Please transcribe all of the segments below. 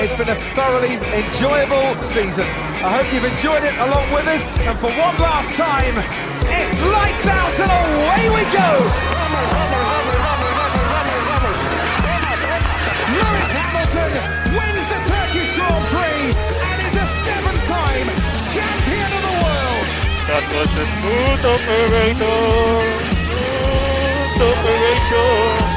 It's been a thoroughly enjoyable season. I hope you've enjoyed it along with us. And for one last time, it's lights out and away we go. Lewis Hamilton wins the Turkish Grand Prix and is a seven-time champion of the world. That was a smooth operator. Smooth operator.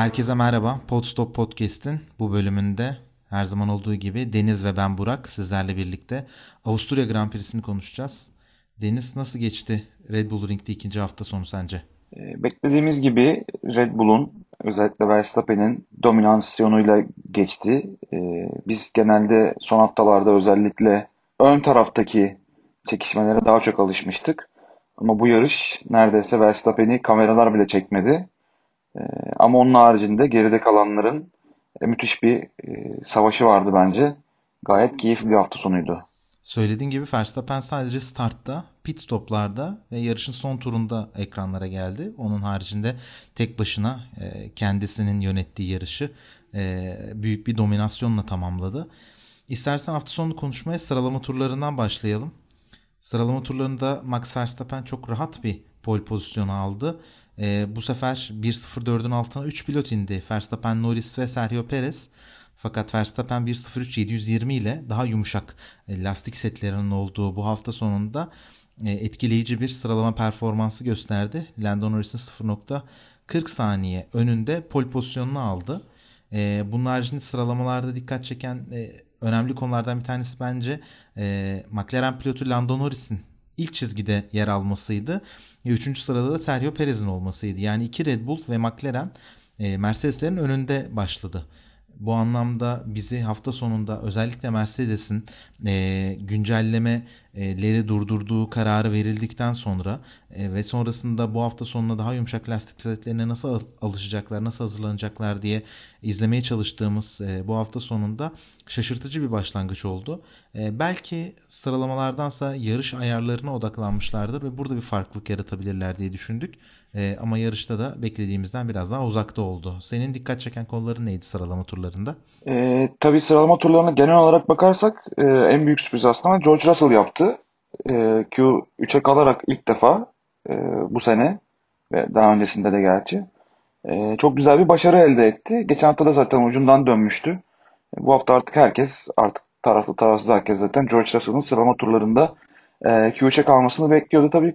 Herkese merhaba. Podstop Podcast'in bu bölümünde her zaman olduğu gibi Deniz ve ben Burak sizlerle birlikte Avusturya Grand Prix'sini konuşacağız. Deniz nasıl geçti Red Bull Ring'de ikinci hafta sonu sence? Ee, Beklediğimiz gibi Red Bull'un özellikle Verstappen'in dominasyonuyla geçti. Ee, Biz genelde son haftalarda özellikle ön taraftaki çekişmelere daha çok alışmıştık. Ama bu yarış neredeyse Verstappen'i kameralar bile çekmedi. Ee, Ama onun haricinde geride kalanların e, müthiş bir e, savaşı vardı bence. Gayet keyifli bir hafta sonuydu. Söylediğin gibi Verstappen sadece startta, pit stoplarda ve yarışın son turunda ekranlara geldi. Onun haricinde tek başına e, kendisinin yönettiği yarışı e, büyük bir dominasyonla tamamladı. İstersen hafta sonu konuşmaya sıralama turlarından başlayalım. Sıralama turlarında Max Verstappen çok rahat bir pole pozisyonu aldı. E, bu sefer 1.04'ün altına 3 pilot indi. Verstappen, Norris ve Sergio Perez. Fakat Verstappen 1.03 720 ile daha yumuşak e, lastik setlerinin olduğu bu hafta sonunda e, etkileyici bir sıralama performansı gösterdi. Lando Norris'in 0.40 saniye önünde pole pozisyonunu aldı. E, bunun haricinde sıralamalarda dikkat çeken önemli konulardan bir tanesi bence McLaren pilotu Lando Norris'in ilk çizgide yer almasıydı. Üçüncü sırada da Sergio Perez'in olmasıydı. Yani iki Red Bull ve McLaren e, Mercedes'lerin önünde başladı. Bu anlamda bizi hafta sonunda özellikle Mercedes'in e, güncellemeleri durdurduğu kararı verildikten sonra e, ve sonrasında bu hafta sonuna daha yumuşak lastik setlerine nasıl al- alışacaklar, nasıl hazırlanacaklar diye izlemeye çalıştığımız e, bu hafta sonunda şaşırtıcı bir başlangıç oldu. E, belki sıralamalardansa yarış ayarlarına odaklanmışlardır ve burada bir farklılık yaratabilirler diye düşündük. E, ama yarışta da beklediğimizden biraz daha uzakta oldu. Senin dikkat çeken konuların neydi sıralama turlarında? Ee, tabii sıralama turlarına genel olarak bakarsak e, en büyük sürpriz aslında George Russell yaptı. E, Q3'e kalarak ilk defa e, bu sene ve daha öncesinde de gerçi. E, çok güzel bir başarı elde etti. Geçen hafta da zaten ucundan dönmüştü. E, bu hafta artık herkes, artık taraflı tarafsız herkes zaten George Russell'ın sıralama turlarında e, Q3'e kalmasını bekliyordu. Tabii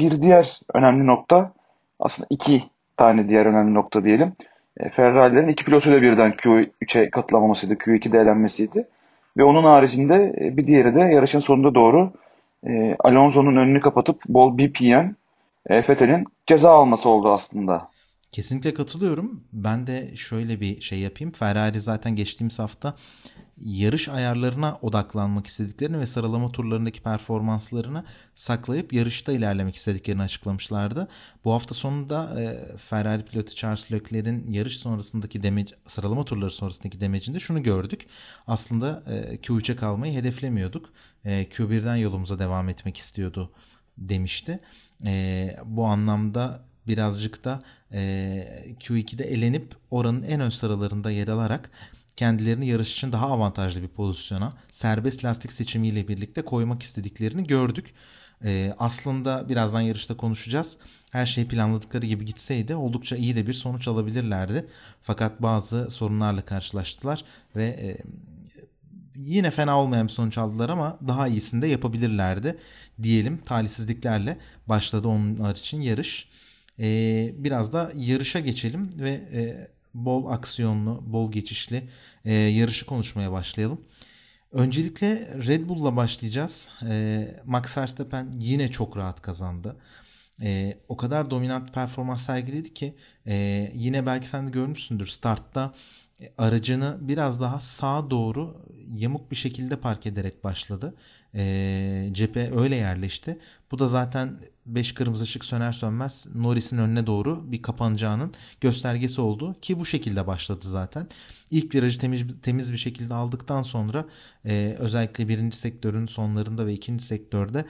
bir diğer önemli nokta aslında iki tane diğer önemli nokta diyelim. E, Ferrari'lerin iki pilotuyla birden Q3'e katılamamasıydı, Q2'de elenmesiydi. Ve onun haricinde e, bir diğeri de yarışın sonunda doğru e, Alonso'nun önünü kapatıp bol BPM e, Vettel'in ceza alması oldu aslında. Kesinlikle katılıyorum. Ben de şöyle bir şey yapayım. Ferrari zaten geçtiğimiz hafta yarış ayarlarına odaklanmak istediklerini ve sıralama turlarındaki performanslarını saklayıp yarışta ilerlemek istediklerini açıklamışlardı. Bu hafta sonunda e, Ferrari pilotu Charles Leclerc'in yarış sonrasındaki demeci, sıralama turları sonrasındaki demecinde şunu gördük. Aslında e, Q3'e kalmayı hedeflemiyorduk. E, Q1'den yolumuza devam etmek istiyordu demişti. E, bu anlamda birazcık da e, Q2'de elenip oranın en ön sıralarında yer alarak kendilerini yarış için daha avantajlı bir pozisyona serbest lastik seçimiyle birlikte koymak istediklerini gördük. E, aslında birazdan yarışta konuşacağız. Her şey planladıkları gibi gitseydi oldukça iyi de bir sonuç alabilirlerdi. Fakat bazı sorunlarla karşılaştılar ve e, yine fena olmayan bir sonuç aldılar ama daha iyisini de yapabilirlerdi diyelim. Talihsizliklerle başladı onlar için yarış. Ee, biraz da yarışa geçelim ve e, bol aksiyonlu, bol geçişli e, yarışı konuşmaya başlayalım. Öncelikle Red Bull'la başlayacağız. E, Max Verstappen yine çok rahat kazandı. E, o kadar dominant performans sergiledi ki e, yine belki sen de görmüşsündür startta e, aracını biraz daha sağa doğru yamuk bir şekilde park ederek başladı. E, cephe öyle yerleşti. Bu da zaten 5 kırmızı ışık söner sönmez Norris'in önüne doğru bir kapanacağının göstergesi oldu ki bu şekilde başladı zaten. İlk virajı temiz, temiz bir şekilde aldıktan sonra e, özellikle birinci sektörün sonlarında ve ikinci sektörde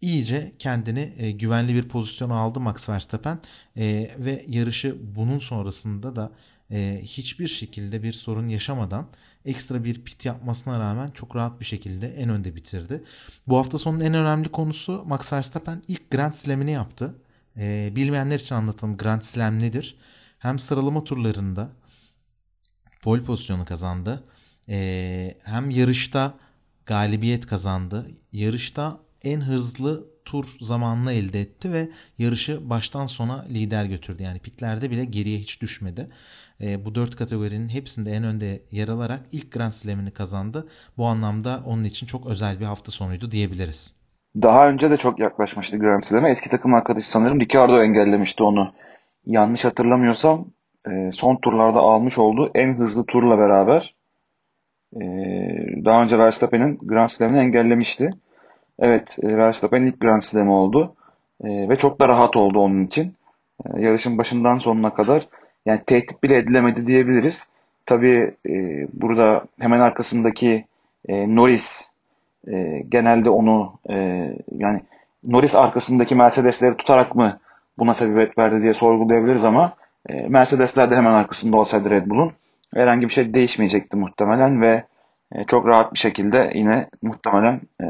iyice kendini e, güvenli bir pozisyona aldı Max Verstappen e, ve yarışı bunun sonrasında da e, hiçbir şekilde bir sorun yaşamadan ekstra bir pit yapmasına rağmen çok rahat bir şekilde en önde bitirdi. Bu hafta sonunun en önemli konusu Max Verstappen ilk Grand Slam'ini yaptı. E, bilmeyenler için anlatalım Grand Slam nedir? Hem sıralama turlarında pole pozisyonu kazandı. E, hem yarışta galibiyet kazandı. Yarışta en hızlı tur zamanını elde etti ve yarışı baştan sona lider götürdü. Yani pitlerde bile geriye hiç düşmedi. E, bu dört kategorinin hepsinde en önde yer alarak ilk Grand Slam'ini kazandı. Bu anlamda onun için çok özel bir hafta sonuydu diyebiliriz. Daha önce de çok yaklaşmıştı Grand Slam'e. Eski takım arkadaşı sanırım Ricardo engellemişti onu. Yanlış hatırlamıyorsam e, son turlarda almış olduğu en hızlı turla beraber e, daha önce Verstappen'in Grand Slam'ini engellemişti. Evet, e, Verstappen ilk Grand Slam oldu. Ve çok da rahat oldu onun için. Yarışın başından sonuna kadar yani tehdit bile edilemedi diyebiliriz. Tabii burada hemen arkasındaki Norris genelde onu yani Norris arkasındaki Mercedesleri tutarak mı buna sebebiyet verdi diye sorgulayabiliriz ama e, Mercedesler de hemen arkasında olsaydı Red Bull'un herhangi bir şey değişmeyecekti muhtemelen ve e, çok rahat bir şekilde yine muhtemelen e,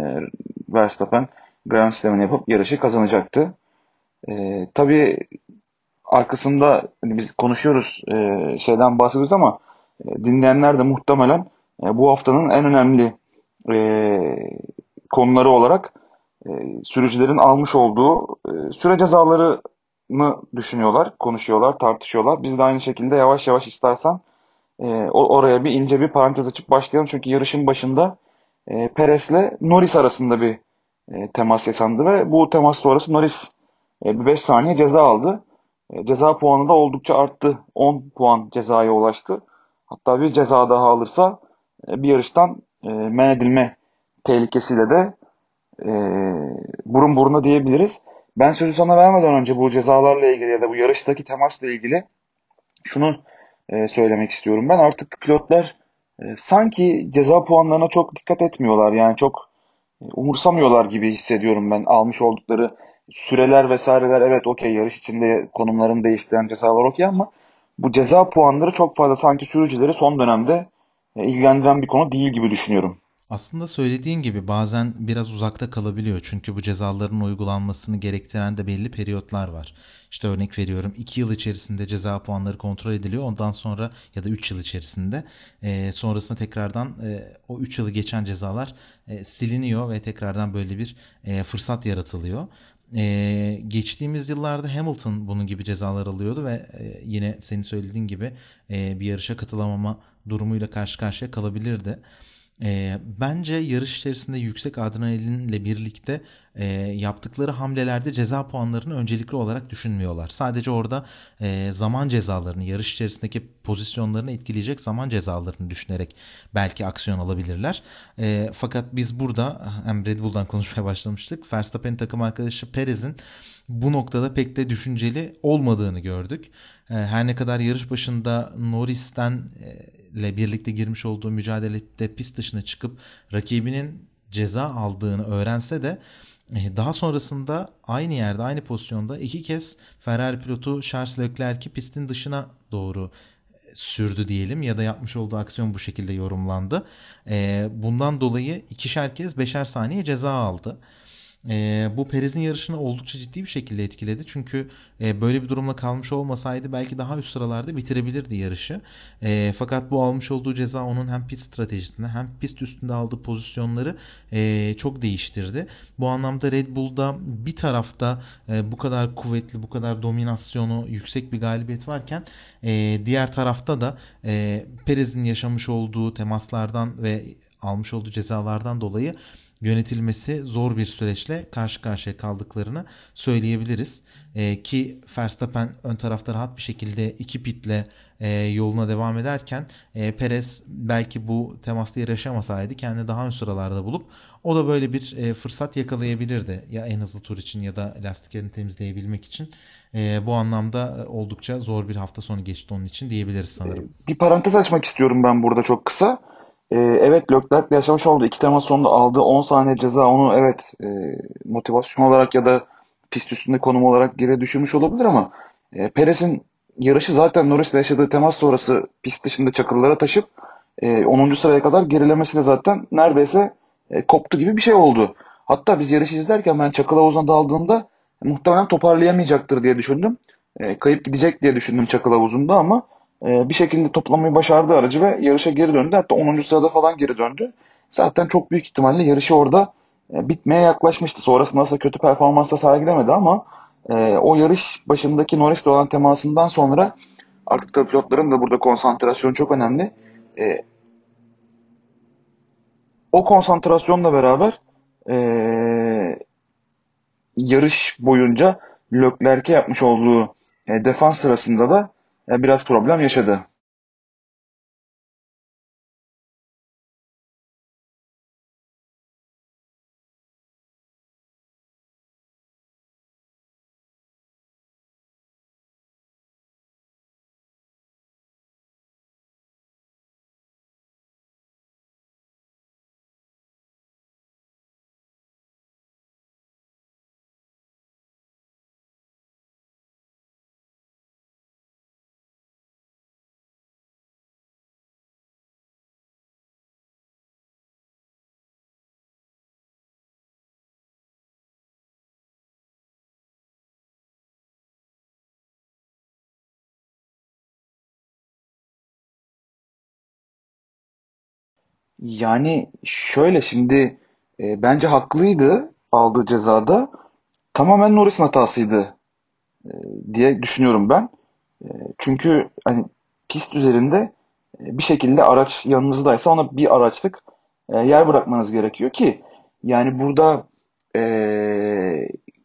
Verstappen Grand Slam'ını yapıp yarışı kazanacaktı. E, tabii arkasında hani biz konuşuyoruz e, şeyden bahsediyoruz ama e, dinleyenler de muhtemelen e, bu haftanın en önemli e, konuları olarak e, sürücülerin almış olduğu e, süre cezaları mı düşünüyorlar, konuşuyorlar, tartışıyorlar. Biz de aynı şekilde yavaş yavaş istersen e, oraya bir ince bir parantez açıp başlayalım. Çünkü yarışın başında e, Perez'le Norris arasında bir e, temas yaşandı ve bu temas sonrası Norris e, bir 5 saniye ceza aldı. E, ceza puanı da oldukça arttı. 10 puan cezaya ulaştı. Hatta bir ceza daha alırsa e, bir yarıştan e, men edilme tehlikesiyle de e, burun buruna diyebiliriz. Ben sözü sana vermeden önce bu cezalarla ilgili ya da bu yarıştaki temasla ilgili şunu e, söylemek istiyorum. Ben artık pilotlar e, sanki ceza puanlarına çok dikkat etmiyorlar. Yani çok e, umursamıyorlar gibi hissediyorum ben almış oldukları süreler vesaireler evet okey yarış içinde konumlarını değiştiren cezalar okey ama bu ceza puanları çok fazla sanki sürücüleri son dönemde ilgilendiren bir konu değil gibi düşünüyorum. Aslında söylediğin gibi bazen biraz uzakta kalabiliyor. Çünkü bu cezaların uygulanmasını gerektiren de belli periyotlar var. İşte örnek veriyorum 2 yıl içerisinde ceza puanları kontrol ediliyor. Ondan sonra ya da 3 yıl içerisinde e, sonrasında tekrardan e, o 3 yılı geçen cezalar e, siliniyor ve tekrardan böyle bir e, fırsat yaratılıyor. Ee, geçtiğimiz yıllarda Hamilton bunun gibi cezalar alıyordu ve e, yine senin söylediğin gibi e, bir yarışa katılamama durumuyla karşı karşıya kalabilirdi. E, bence yarış içerisinde yüksek adrenalinle birlikte e, yaptıkları hamlelerde ceza puanlarını öncelikli olarak düşünmüyorlar. Sadece orada e, zaman cezalarını, yarış içerisindeki pozisyonlarını etkileyecek zaman cezalarını düşünerek belki aksiyon alabilirler. E, fakat biz burada hem Red Bull'dan konuşmaya başlamıştık. Verstappen takım arkadaşı Perez'in bu noktada pek de düşünceli olmadığını gördük. E, her ne kadar yarış başında Norris'ten e, ile birlikte girmiş olduğu mücadelede pist dışına çıkıp rakibinin ceza aldığını öğrense de e, daha sonrasında aynı yerde aynı pozisyonda iki kez Ferrari pilotu Charles Leclerc'i pistin dışına doğru e, sürdü diyelim ya da yapmış olduğu aksiyon bu şekilde yorumlandı. E, bundan dolayı ikişer kez beşer saniye ceza aldı. E, bu Perez'in yarışını oldukça ciddi bir şekilde etkiledi. Çünkü e, böyle bir durumla kalmış olmasaydı belki daha üst sıralarda bitirebilirdi yarışı. E, fakat bu almış olduğu ceza onun hem pit stratejisinde hem pist üstünde aldığı pozisyonları e, çok değiştirdi. Bu anlamda Red Bull'da bir tarafta e, bu kadar kuvvetli, bu kadar dominasyonu yüksek bir galibiyet varken e, diğer tarafta da e, Perez'in yaşamış olduğu temaslardan ve almış olduğu cezalardan dolayı yönetilmesi zor bir süreçle karşı karşıya kaldıklarını söyleyebiliriz. E, ki Verstappen ön tarafta rahat bir şekilde iki pitle e, yoluna devam ederken e, Perez belki bu temasta yaşamasaydı kendini daha ön sıralarda bulup o da böyle bir e, fırsat yakalayabilirdi. Ya en hızlı tur için ya da lastiklerini temizleyebilmek için. E, bu anlamda oldukça zor bir hafta sonu geçti onun için diyebiliriz sanırım. Bir parantez açmak istiyorum ben burada çok kısa. E, evet Leclerc'le yaşamış olduğu iki temas sonunda aldığı 10 saniye ceza onu evet e, motivasyon olarak ya da pist üstünde konum olarak geri düşürmüş olabilir ama e, Perez'in yarışı zaten Norris'le yaşadığı temas sonrası pist dışında çakıllara taşıp e, 10. sıraya kadar gerilemesi de zaten neredeyse e, koptu gibi bir şey oldu. Hatta biz yarışı izlerken ben çakıl havuzuna daldığımda muhtemelen toparlayamayacaktır diye düşündüm. E, kayıp gidecek diye düşündüm çakıl havuzunda ama e, bir şekilde toplamayı başardı aracı ve yarışa geri döndü. Hatta 10. sırada falan geri döndü. Zaten çok büyük ihtimalle yarışı orada e, bitmeye yaklaşmıştı. Sonrasında aslında kötü performansla sergilemedi ama e, o yarış başındaki Norris'le olan temasından sonra artık da pilotların da burada konsantrasyonu çok önemli. E, o konsantrasyonla beraber yarış boyunca Leclerc'e yapmış olduğu defans sırasında da biraz problem yaşadı. Yani şöyle şimdi e, bence haklıydı aldığı cezada. Tamamen Norris'in hatasıydı e, diye düşünüyorum ben. E, çünkü hani pist üzerinde e, bir şekilde araç yanınızdaysa ona bir araçlık e, yer bırakmanız gerekiyor ki yani burada e,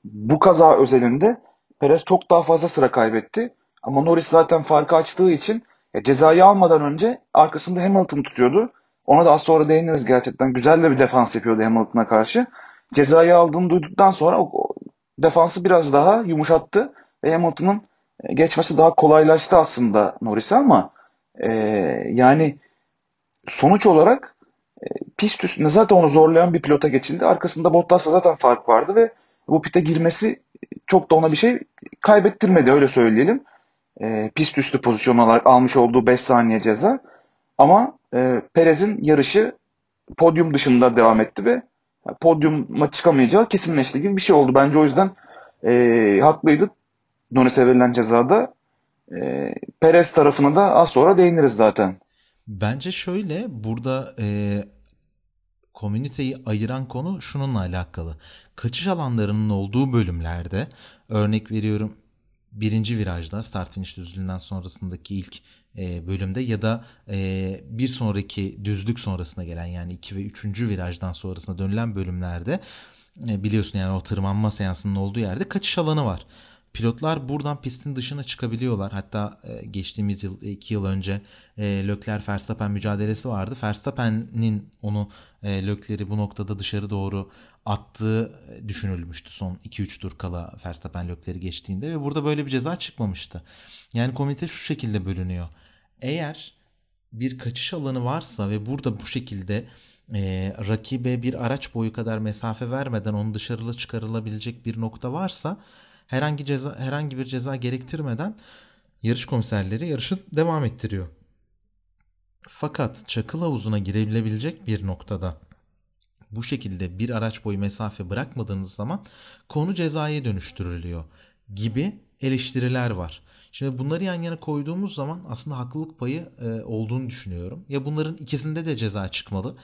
bu kaza özelinde Perez çok daha fazla sıra kaybetti. Ama Norris zaten farkı açtığı için e, cezayı almadan önce arkasında Hamilton tutuyordu. Ona da az sonra değiniriz gerçekten. Güzel de bir defans yapıyordu Hamilton'a karşı. Cezayı aldığını duyduktan sonra o, defansı biraz daha yumuşattı. Ve Hamilton'ın e, geçmesi daha kolaylaştı aslında Norris'e ama e, yani sonuç olarak e, pist üstünde zaten onu zorlayan bir pilota geçildi. Arkasında Bottas'la zaten fark vardı ve bu pite girmesi çok da ona bir şey kaybettirmedi öyle söyleyelim. E, pist üstü pozisyon olarak almış olduğu 5 saniye ceza. Ama e, Perez'in yarışı podyum dışında devam etti ve podyuma çıkamayacağı kesinleşti gibi bir şey oldu. Bence o yüzden e, haklıydı Norris'e verilen cezada. E, Perez tarafına da az sonra değiniriz zaten. Bence şöyle burada e, komüniteyi ayıran konu şununla alakalı. Kaçış alanlarının olduğu bölümlerde örnek veriyorum birinci virajda start finish düzlüğünden sonrasındaki ilk bölümde ya da e, bir sonraki düzlük sonrasına gelen yani 2 ve 3. virajdan sonrasına dönülen bölümlerde e, biliyorsun yani o tırmanma seansının olduğu yerde kaçış alanı var. Pilotlar buradan pistin dışına çıkabiliyorlar. Hatta e, geçtiğimiz yıl, iki yıl önce e, Leclerc Verstappen mücadelesi vardı. Verstappen'in onu e, Leclerc'i bu noktada dışarı doğru attığı düşünülmüştü son 2-3 tur kala Verstappen Leclerc'i geçtiğinde ve burada böyle bir ceza çıkmamıştı. Yani komite şu şekilde bölünüyor. Eğer bir kaçış alanı varsa ve burada bu şekilde e, rakibe bir araç boyu kadar mesafe vermeden onu dışarıda çıkarılabilecek bir nokta varsa herhangi ceza herhangi bir ceza gerektirmeden yarış komiserleri yarışı devam ettiriyor. Fakat çakıl havuzuna girebilebilecek bir noktada bu şekilde bir araç boyu mesafe bırakmadığınız zaman konu cezaya dönüştürülüyor gibi eleştiriler var. Şimdi bunları yan yana koyduğumuz zaman aslında haklılık payı e, olduğunu düşünüyorum. Ya bunların ikisinde de ceza çıkmalı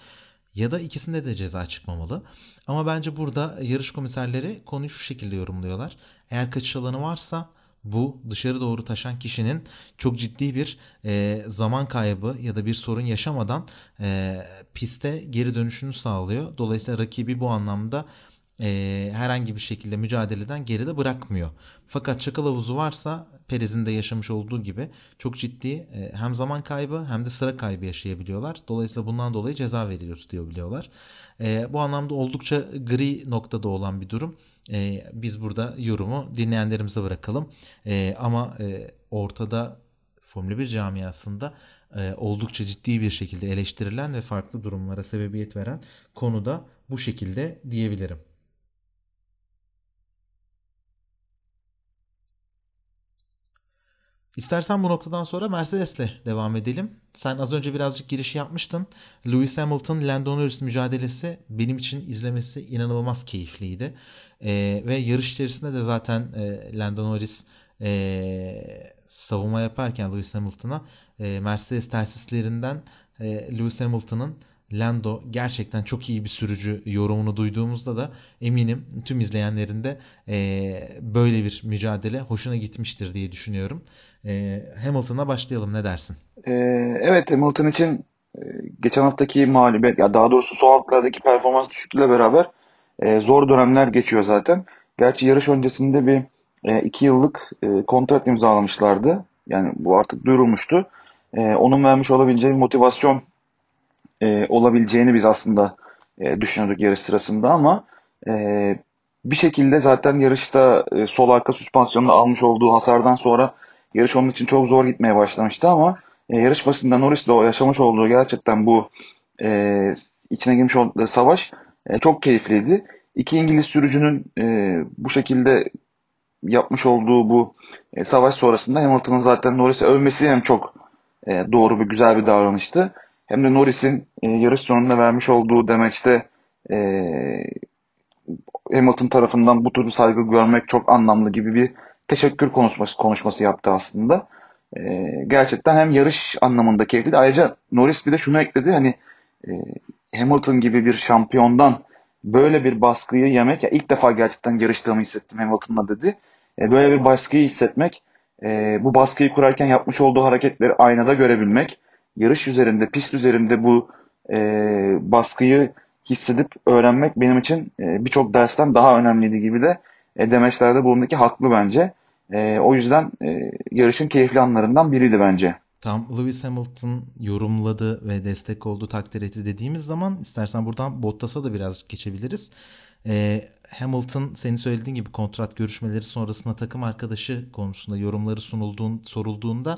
ya da ikisinde de ceza çıkmamalı. Ama bence burada yarış komiserleri konuyu şu şekilde yorumluyorlar. Eğer kaçış alanı varsa bu dışarı doğru taşan kişinin çok ciddi bir e, zaman kaybı ya da bir sorun yaşamadan e, piste geri dönüşünü sağlıyor. Dolayısıyla rakibi bu anlamda e, herhangi bir şekilde mücadeleden geride bırakmıyor. Fakat çakal havuzu varsa Perez'in de yaşamış olduğu gibi çok ciddi e, hem zaman kaybı hem de sıra kaybı yaşayabiliyorlar. Dolayısıyla bundan dolayı ceza veriyoruz diyor biliyorlar. E, bu anlamda oldukça gri noktada olan bir durum. E, biz burada yorumu dinleyenlerimize bırakalım. E, ama e, ortada Formula 1 camiasında e, oldukça ciddi bir şekilde eleştirilen ve farklı durumlara sebebiyet veren konuda bu şekilde diyebilirim. İstersen bu noktadan sonra Mercedes'le devam edelim. Sen az önce birazcık giriş yapmıştın. Lewis Hamilton, Lando Norris mücadelesi benim için izlemesi inanılmaz keyifliydi. Ee, ve yarış içerisinde de zaten e, Lando Norris e, savunma yaparken Lewis Hamilton'a e, Mercedes tesislerinden e, Lewis Hamilton'ın Lando gerçekten çok iyi bir sürücü yorumunu duyduğumuzda da eminim tüm izleyenlerin de e, böyle bir mücadele hoşuna gitmiştir diye düşünüyorum. E, Hamilton'a başlayalım ne dersin? E, evet Hamilton için e, geçen haftaki mağlubiyet ya daha doğrusu son haftalardaki performans düşüklüğüyle beraber e, zor dönemler geçiyor zaten. Gerçi yarış öncesinde bir e, iki yıllık e, kontrat imzalamışlardı. Yani bu artık duyurulmuştu. E, onun vermiş olabileceği motivasyon e, olabileceğini biz aslında e, düşünüyorduk yarış sırasında ama e, bir şekilde zaten yarışta e, sol arka süspansiyonunda almış olduğu hasardan sonra yarış onun için çok zor gitmeye başlamıştı ama e, yarış basında Norris'le yaşamış olduğu gerçekten bu e, içine girmiş olduğu savaş e, çok keyifliydi. İki İngiliz sürücünün e, bu şekilde yapmış olduğu bu e, savaş sonrasında Hamilton'ın zaten Norris'i övmesi hem çok e, doğru bir güzel bir davranıştı. Hem de Norris'in e, yarış sonunda vermiş olduğu demeçte e, Hamilton tarafından bu tür saygı görmek çok anlamlı gibi bir teşekkür konuşması, konuşması yaptı aslında. E, gerçekten hem yarış anlamında keyifli. Ayrıca Norris bir de şunu ekledi. Hani e, Hamilton gibi bir şampiyondan böyle bir baskıyı yemek ya ilk defa gerçekten yarıştığımı hissettim Hamilton'la dedi. E, böyle bir baskıyı hissetmek, e, bu baskıyı kurarken yapmış olduğu hareketleri aynada görebilmek, yarış üzerinde, pist üzerinde bu e, baskıyı hissedip öğrenmek benim için e, birçok dersten daha önemliydi gibi de e, demeçlerde bulundu ki haklı bence. E, o yüzden e, yarışın keyifli anlarından biriydi bence. Tam Lewis Hamilton yorumladı ve destek oldu takdir etti dediğimiz zaman istersen buradan Bottas'a da biraz geçebiliriz. E, Hamilton senin söylediğin gibi kontrat görüşmeleri sonrasında takım arkadaşı konusunda yorumları sunulduğun, sorulduğunda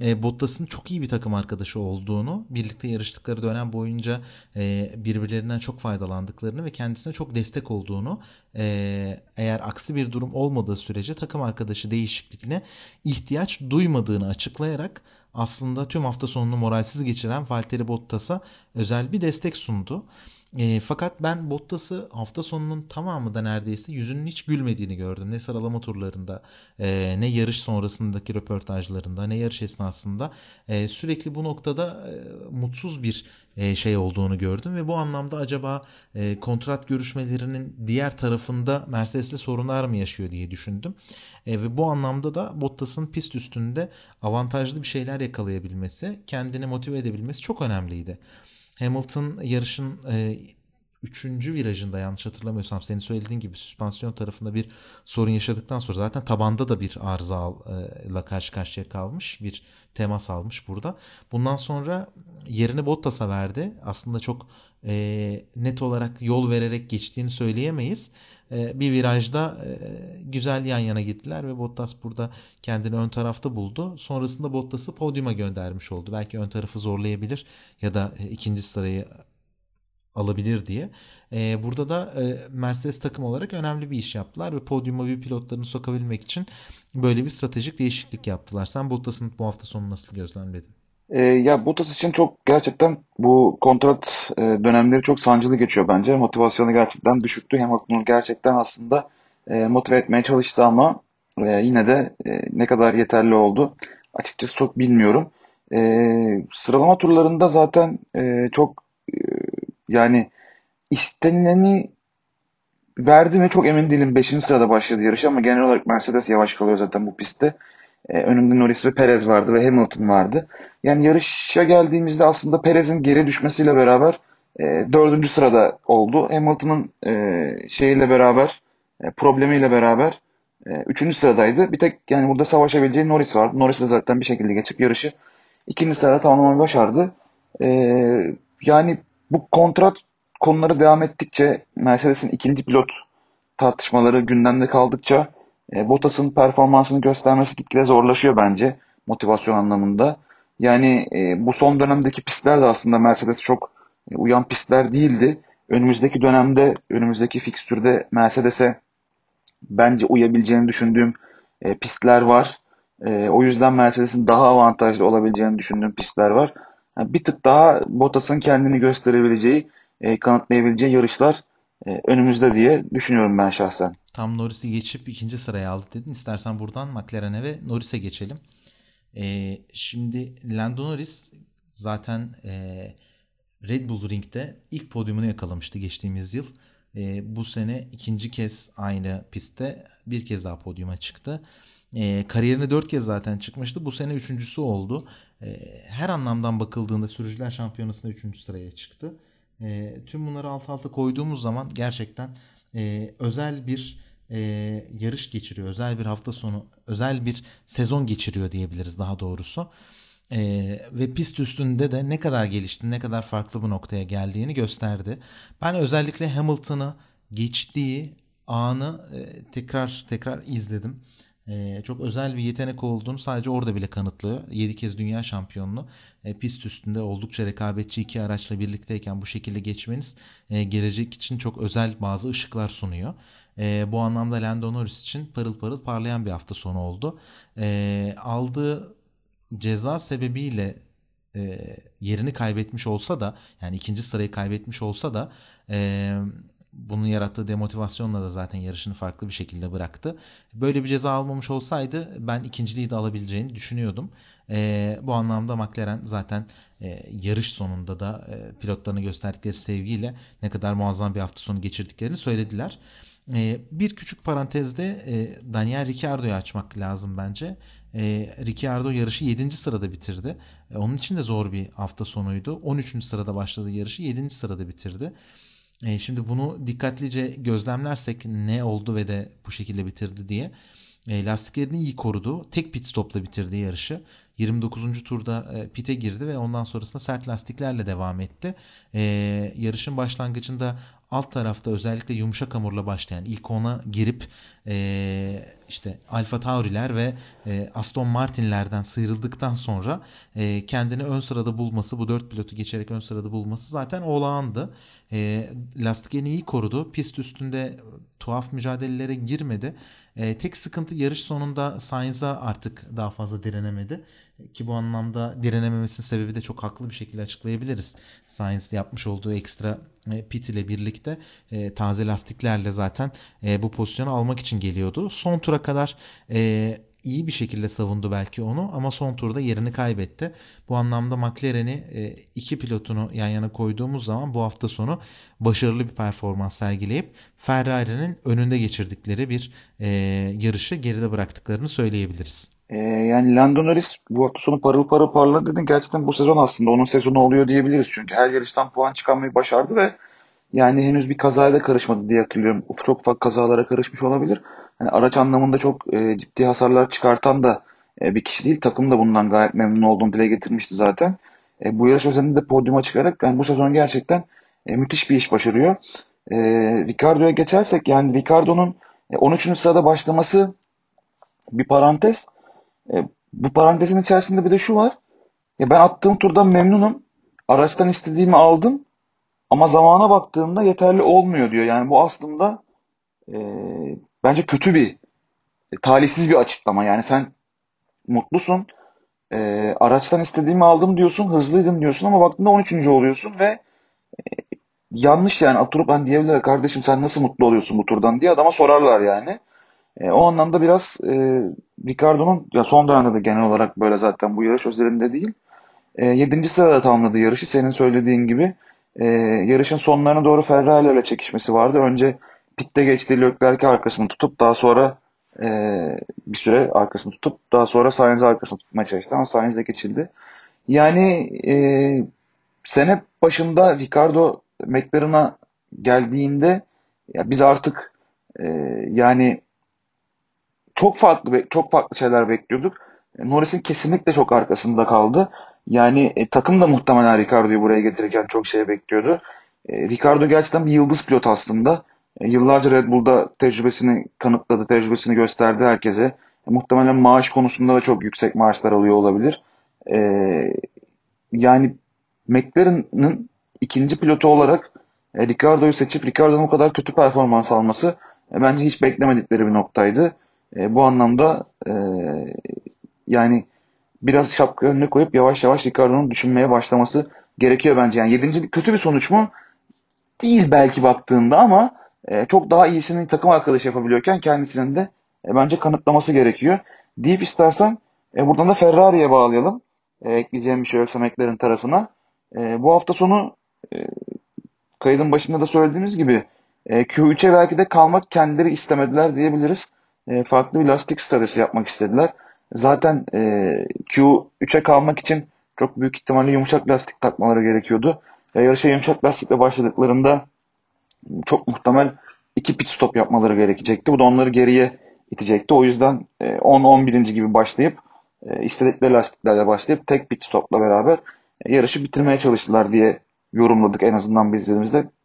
e, Bottas'ın çok iyi bir takım arkadaşı olduğunu, birlikte yarıştıkları dönem boyunca e, birbirlerinden çok faydalandıklarını ve kendisine çok destek olduğunu, e, eğer aksi bir durum olmadığı sürece takım arkadaşı değişikliğine ihtiyaç duymadığını açıklayarak aslında tüm hafta sonunu moralsiz geçiren Valtteri Bottas'a özel bir destek sundu. E, fakat ben Bottas'ı hafta sonunun tamamı da neredeyse yüzünün hiç gülmediğini gördüm. Ne sıralama turlarında e, ne yarış sonrasındaki röportajlarında ne yarış esnasında e, sürekli bu noktada e, mutsuz bir e, şey olduğunu gördüm. Ve bu anlamda acaba e, kontrat görüşmelerinin diğer tarafında Mercedes'le sorunlar mı yaşıyor diye düşündüm. E, ve bu anlamda da Bottas'ın pist üstünde avantajlı bir şeyler yakalayabilmesi, kendini motive edebilmesi çok önemliydi. Hamilton yarışın e, üçüncü virajında yanlış hatırlamıyorsam senin söylediğin gibi süspansiyon tarafında bir sorun yaşadıktan sonra zaten tabanda da bir arıza ile karşı karşıya kalmış. Bir temas almış burada. Bundan sonra yerini Bottas'a verdi. Aslında çok e, net olarak yol vererek geçtiğini söyleyemeyiz. E, bir virajda e, güzel yan yana gittiler ve Bottas burada kendini ön tarafta buldu. Sonrasında Bottas'ı podyuma göndermiş oldu. Belki ön tarafı zorlayabilir ya da e, ikinci sırayı alabilir diye. Ee, burada da e, Mercedes takım olarak önemli bir iş yaptılar ve podyuma bir pilotlarını sokabilmek için böyle bir stratejik değişiklik yaptılar. Sen Bottas'ın bu hafta sonu nasıl gözlemledin? E, ya Bottas için çok gerçekten bu kontrat e, dönemleri çok sancılı geçiyor bence. Motivasyonu gerçekten düşüktü. Hamilton'u gerçekten aslında e, motive etmeye çalıştı ama e, yine de e, ne kadar yeterli oldu açıkçası çok bilmiyorum. E, sıralama turlarında zaten e, çok e, yani istenileni verdi mi çok emin değilim. 5. sırada başladı yarış ama genel olarak Mercedes yavaş kalıyor zaten bu pistte. E, Norris ve Perez vardı ve Hamilton vardı. Yani yarışa geldiğimizde aslında Perez'in geri düşmesiyle beraber e, dördüncü sırada oldu. Hamilton'ın e, şeyiyle beraber e, problemiyle beraber e, üçüncü sıradaydı. Bir tek yani burada savaşabileceği Norris vardı. Norris de zaten bir şekilde geçip yarışı ikinci sırada tamamlamayı başardı. E, yani bu kontrat konuları devam ettikçe Mercedes'in ikinci pilot tartışmaları gündemde kaldıkça e, Bottas'ın performansını göstermesi gitgide zorlaşıyor bence. motivasyon anlamında. Yani e, bu son dönemdeki pistler de aslında Mercedes çok e, uyan pistler değildi. Önümüzdeki dönemde, önümüzdeki fikstürde Mercedes'e bence uyabileceğini düşündüğüm e, pistler var. E, o yüzden Mercedes'in daha avantajlı olabileceğini düşündüğüm pistler var. Yani bir tık daha Bottas'ın kendini gösterebileceği, e, kanıtlayabileceği yarışlar önümüzde diye düşünüyorum ben şahsen. Tam Norris'i geçip ikinci sıraya aldı dedin. İstersen buradan McLaren'e ve Norris'e geçelim. E, şimdi Lando Norris zaten e, Red Bull Ring'de ilk podyumunu yakalamıştı geçtiğimiz yıl. E, bu sene ikinci kez aynı pistte bir kez daha podyuma çıktı. E, kariyerine dört kez zaten çıkmıştı. Bu sene üçüncüsü oldu. E, her anlamdan bakıldığında sürücüler şampiyonasında üçüncü sıraya çıktı. E, tüm bunları alt alta koyduğumuz zaman gerçekten e, özel bir e, yarış geçiriyor. Özel bir hafta sonu, özel bir sezon geçiriyor diyebiliriz daha doğrusu. E, ve pist üstünde de ne kadar gelişti, ne kadar farklı bir noktaya geldiğini gösterdi. Ben özellikle Hamilton'ı geçtiği anı e, tekrar tekrar izledim. Ee, çok özel bir yetenek olduğunu sadece orada bile kanıtlıyor. 7 kez dünya şampiyonluğu e, pist üstünde oldukça rekabetçi iki araçla birlikteyken bu şekilde geçmeniz e, gelecek için çok özel bazı ışıklar sunuyor. E, bu anlamda Lando Norris için parıl parıl parlayan bir hafta sonu oldu. Aldığı ceza sebebiyle e, yerini kaybetmiş olsa da yani ikinci sırayı kaybetmiş olsa da e, bunun yarattığı demotivasyonla da zaten yarışını farklı bir şekilde bıraktı. Böyle bir ceza almamış olsaydı ben ikinciliği de alabileceğini düşünüyordum. E, bu anlamda McLaren zaten e, yarış sonunda da e, pilotlarına gösterdikleri sevgiyle ne kadar muazzam bir hafta sonu geçirdiklerini söylediler. E, bir küçük parantezde e, Daniel Ricciardo'yu açmak lazım bence. E, Ricciardo yarışı 7. sırada bitirdi. E, onun için de zor bir hafta sonuydu. 13. sırada başladı yarışı 7. sırada bitirdi. E, şimdi bunu dikkatlice gözlemlersek ne oldu ve de bu şekilde bitirdi diye. E, lastiklerini iyi korudu. Tek pit stopla bitirdi yarışı. 29. turda e, pite girdi ve ondan sonrasında sert lastiklerle devam etti. E, yarışın başlangıcında alt tarafta özellikle yumuşak hamurla başlayan ilk ona girip e, işte Alfa Tauri'ler ve e, Aston Martin'lerden sıyrıldıktan sonra e, kendini ön sırada bulması bu dört pilotu geçerek ön sırada bulması zaten olağandı. E, lastiklerini iyi korudu. Pist üstünde tuhaf mücadelelere girmedi. E, tek sıkıntı yarış sonunda Sainz'a artık daha fazla direnemedi. Ki bu anlamda direnememesinin sebebi de çok haklı bir şekilde açıklayabiliriz. Sainz yapmış olduğu ekstra e, pit ile birlikte e, taze lastiklerle zaten e, bu pozisyonu almak için geliyordu. Son tura kadar e, iyi bir şekilde savundu belki onu ama son turda yerini kaybetti. Bu anlamda McLaren'i e, iki pilotunu yan yana koyduğumuz zaman bu hafta sonu başarılı bir performans sergileyip Ferrari'nin önünde geçirdikleri bir e, yarışı geride bıraktıklarını söyleyebiliriz. Ee, yani Lando Norris bu hafta sonu parıl parıl parladı dedin. Gerçekten bu sezon aslında onun sezonu oluyor diyebiliriz. Çünkü her yarıştan puan çıkarmayı başardı ve yani henüz bir kazaya da karışmadı diye hatırlıyorum. Çok ufak kazalara karışmış olabilir. Yani araç anlamında çok e, ciddi hasarlar çıkartan da e, bir kişi değil. Takım da bundan gayet memnun olduğunu dile getirmişti zaten. E, bu yarış özelinde de podyuma çıkarak yani bu sezon gerçekten e, müthiş bir iş başarıyor. E, Ricardo'ya geçersek yani Ricardo'nun e, 13. sırada başlaması bir parantez. E, bu parantezin içerisinde bir de şu var. Ya ben attığım turdan memnunum. Araçtan istediğimi aldım. Ama zamana baktığımda yeterli olmuyor diyor. Yani bu aslında e, bence kötü bir, e, talihsiz bir açıklama. Yani sen mutlusun. E, araçtan istediğimi aldım diyorsun, hızlıydım diyorsun ama baktığında 13. oluyorsun ve e, yanlış yani oturup ben diyebilirler kardeşim sen nasıl mutlu oluyorsun bu turdan diye adama sorarlar yani. E, o anlamda biraz e, Ricardo'nun ya son dönemde de genel olarak böyle zaten bu yarış özelinde değil. E, 7. sırada tamamladı yarışı. Senin söylediğin gibi e, yarışın sonlarına doğru Ferrari ile çekişmesi vardı. Önce pitte geçtiği Leclerc'i arkasını tutup daha sonra e, bir süre arkasını tutup daha sonra Sainz'i arkasını tutmaya çalıştı ama Sainz de geçildi. Yani e, sene başında Ricardo McLaren'a geldiğinde ya biz artık e, yani çok farklı çok farklı şeyler bekliyorduk. E, Norris'in kesinlikle çok arkasında kaldı. Yani e, takım da muhtemelen Ricardo'yu buraya getirirken çok şey bekliyordu. E, Ricardo gerçekten bir yıldız pilot aslında. E, yıllarca Red Bull'da tecrübesini kanıtladı, tecrübesini gösterdi herkese. muhtemelen maaş konusunda da çok yüksek maaşlar alıyor olabilir. E, yani McLaren'ın ikinci pilotu olarak e, Ricardo'yu seçip Ricardo'nun o kadar kötü performans alması e, bence hiç beklemedikleri bir noktaydı. E, bu anlamda e, yani biraz şapka önüne koyup yavaş yavaş Ricardo'nun düşünmeye başlaması gerekiyor bence. Yani yedinci kötü bir sonuç mu? Değil belki baktığında ama e, çok daha iyisini takım arkadaşı yapabiliyorken kendisinin de e, bence kanıtlaması gerekiyor. Deyip istersen e, buradan da Ferrari'ye bağlayalım. E, ekleyeceğim bir şey yoksa McLaren tarafına. E, bu hafta sonu e, kaydın başında da söylediğimiz gibi e, Q3'e belki de kalmak kendileri istemediler diyebiliriz. E, farklı bir lastik stratejisi yapmak istediler. Zaten e, Q3'e kalmak için çok büyük ihtimalle yumuşak lastik takmaları gerekiyordu. Ve yarışa yumuşak lastikle başladıklarında çok muhtemel iki pit stop yapmaları gerekecekti. Bu da onları geriye itecekti. O yüzden 10-11. E, gibi başlayıp e, istedikleri lastiklerle başlayıp tek pit stopla beraber e, yarışı bitirmeye çalıştılar diye yorumladık en azından biz.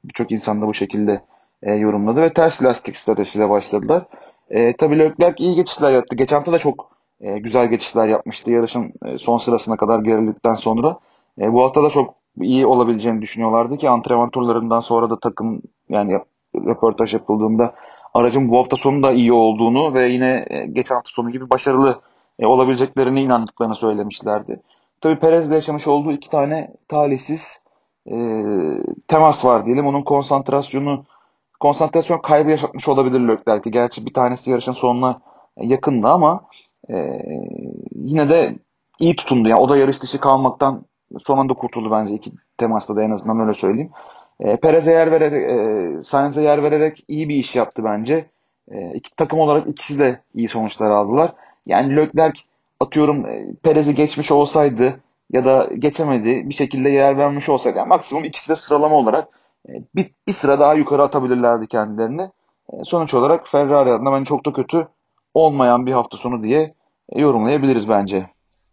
Birçok insan da bu şekilde yorumladı ve ters lastik stratejisiyle başladılar. E, tabii Leclerc iyi geçişler yaptı. Geçen hafta da çok e, güzel geçişler yapmıştı yarışın e, son sırasına kadar gerildikten sonra. E, bu hafta da çok iyi olabileceğini düşünüyorlardı ki antrenman turlarından sonra da takım yani röportaj yapıldığında aracın bu hafta sonu da iyi olduğunu ve yine e, geçen hafta sonu gibi başarılı e, olabileceklerine inandıklarını söylemişlerdi. Tabii Perez'le yaşamış olduğu iki tane talihsiz e, temas var diyelim. Onun konsantrasyonu konsantrasyon kaybı yaşatmış olabilir Leclerc'e. Gerçi bir tanesi yarışın sonuna yakındı ama e, yine de iyi tutundu. Yani o da yarış dışı kalmaktan son anda kurtuldu bence iki temasta da en azından öyle söyleyeyim. E, Perez'e yer vererek, e, Sainz'e yer vererek iyi bir iş yaptı bence. E, iki takım olarak ikisi de iyi sonuçlar aldılar. Yani Leclerc atıyorum e, Perez'i geçmiş olsaydı ya da geçemedi bir şekilde yer vermiş olsaydı yani maksimum ikisi de sıralama olarak bir, bir sıra daha yukarı atabilirlerdi kendilerini. E, sonuç olarak Ferrari adına bence çok da kötü olmayan bir hafta sonu diye e, yorumlayabiliriz bence.